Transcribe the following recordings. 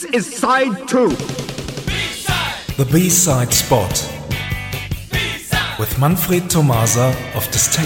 This is side two. The B-side spot with Manfred Tomasa of Disdain.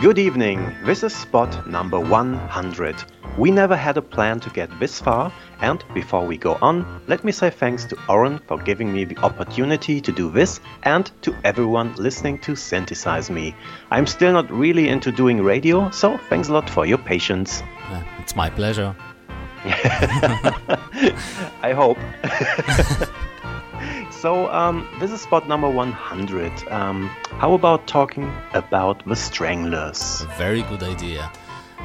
Good evening, this is spot number 100. We never had a plan to get this far, and before we go on, let me say thanks to Oren for giving me the opportunity to do this and to everyone listening to Synthesize Me. I'm still not really into doing radio, so thanks a lot for your patience. Uh, it's my pleasure. I hope. so, um, this is spot number 100. Um, how about talking about the Stranglers? A very good idea.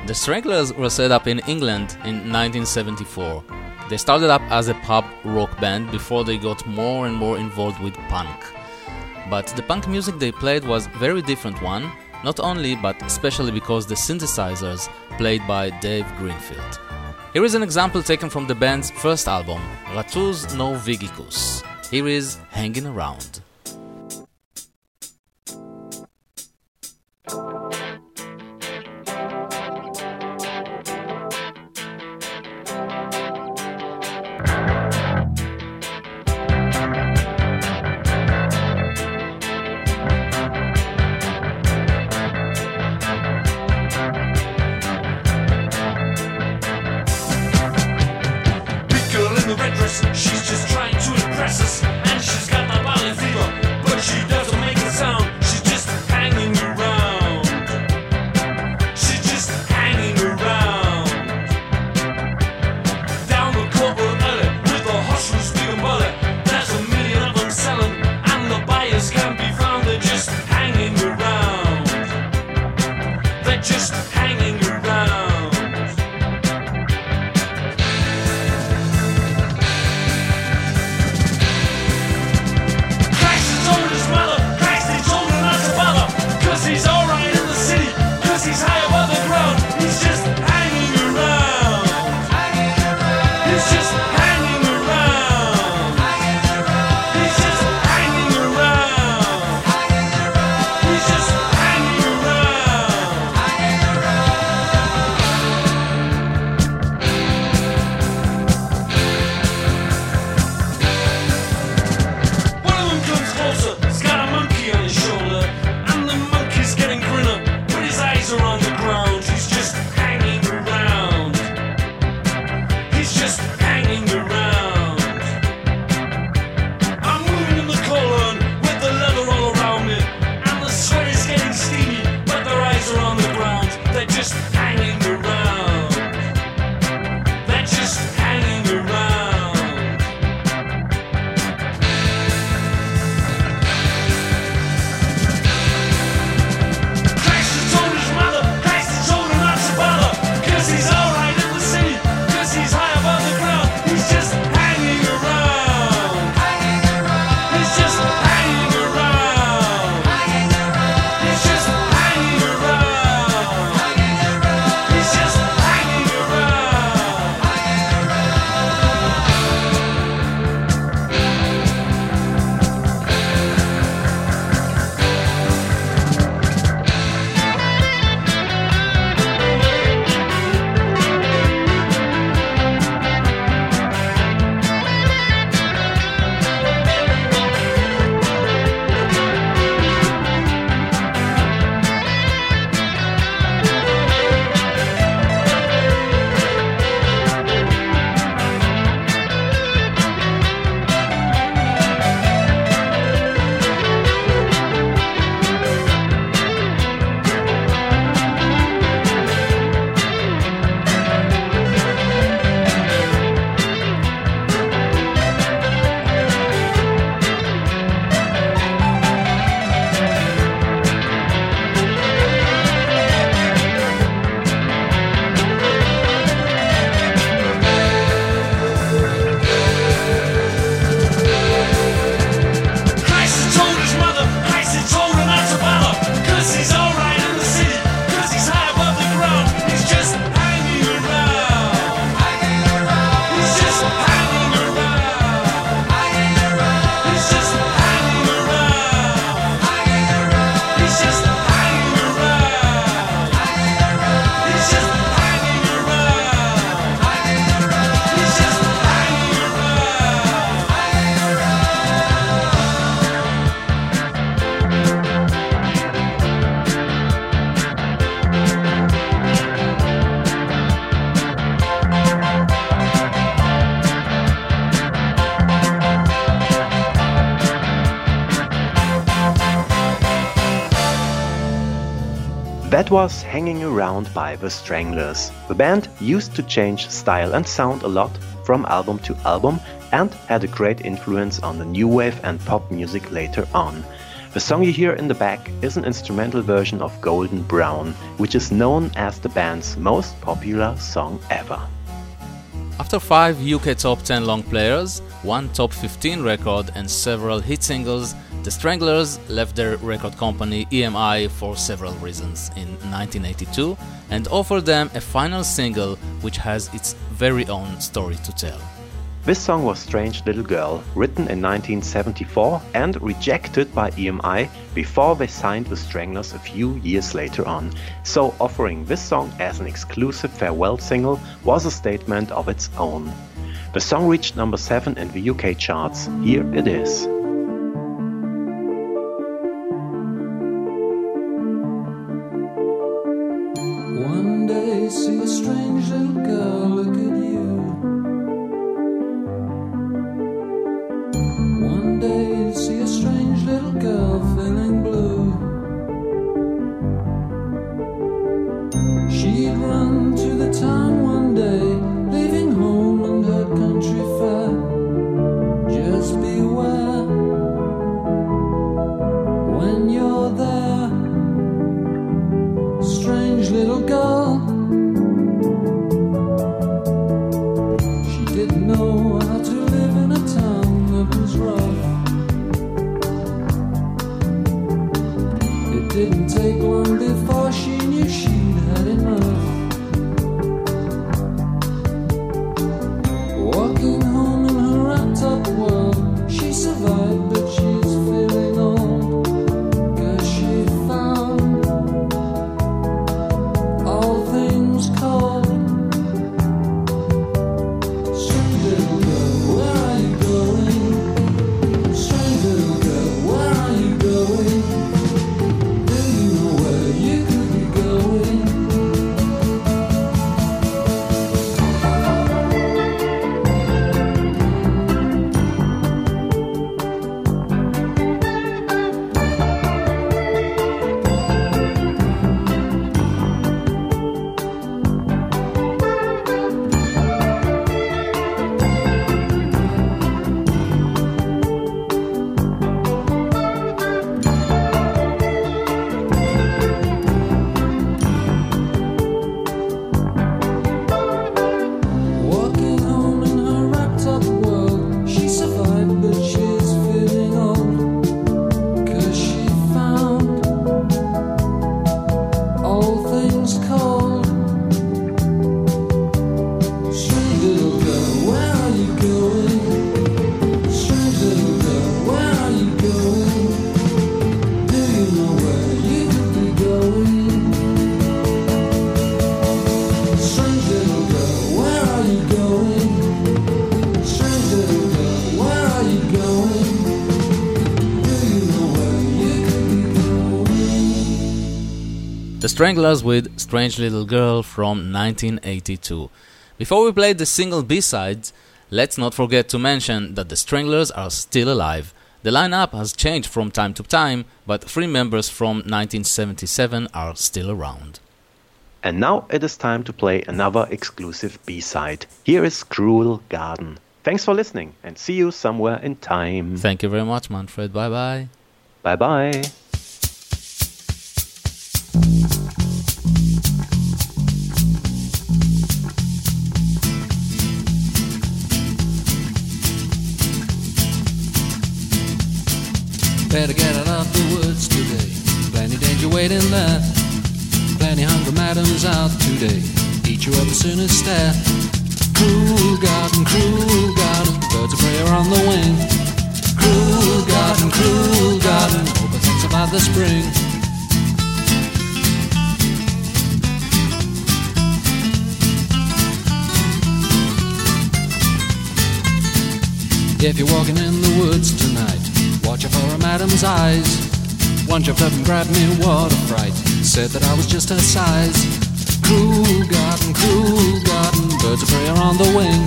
The Stranglers were set up in England in 1974. They started up as a pub rock band before they got more and more involved with punk. But the punk music they played was very different one, not only but especially because the synthesizers played by Dave Greenfield. Here is an example taken from the band's first album, Rattus Norvegicus. Here is Hanging Around. That was Hanging Around by The Stranglers. The band used to change style and sound a lot from album to album and had a great influence on the new wave and pop music later on. The song you hear in the back is an instrumental version of Golden Brown, which is known as the band's most popular song ever. After five UK top 10 long players, one top 15 record, and several hit singles, the Stranglers left their record company EMI for several reasons in 1982 and offered them a final single which has its very own story to tell. This song was Strange Little Girl, written in 1974 and rejected by EMI before they signed the Stranglers a few years later on. So, offering this song as an exclusive farewell single was a statement of its own. The song reached number 7 in the UK charts. Here it is. One day, see a strange little girl didn't Stranglers with Strange Little Girl from 1982. Before we play the single B-sides, let's not forget to mention that the Stranglers are still alive. The lineup has changed from time to time, but three members from 1977 are still around. And now it is time to play another exclusive B side. Here is Cruel Garden. Thanks for listening and see you somewhere in time. Thank you very much, Manfred. Bye bye. Bye bye. Better get out of the woods today. Plenty danger waiting there. Plenty hungry madams out today. Eat you up as soon as stare. Cruel garden, cruel garden. Birds of prey are on the wing. Cruel garden, cruel garden. Hope thinks about the spring. If you're walking in the woods tonight, watch out for a madam's eyes. One jumped up and grabbed me, what a fright. Said that I was just her size. Cruel garden, cruel garden, birds of prey are on the wing.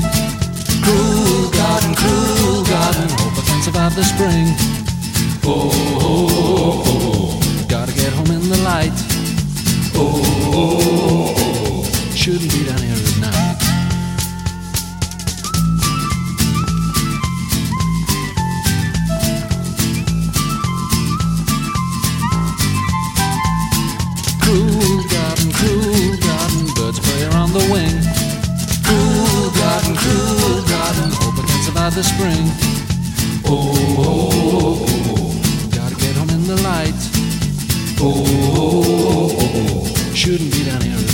Cruel garden, cruel garden, hope I can survive the spring. Oh, oh, oh, gotta get home in the light. Oh, shouldn't be down home oh, in. Oh oh, oh, oh, oh, shouldn't be down here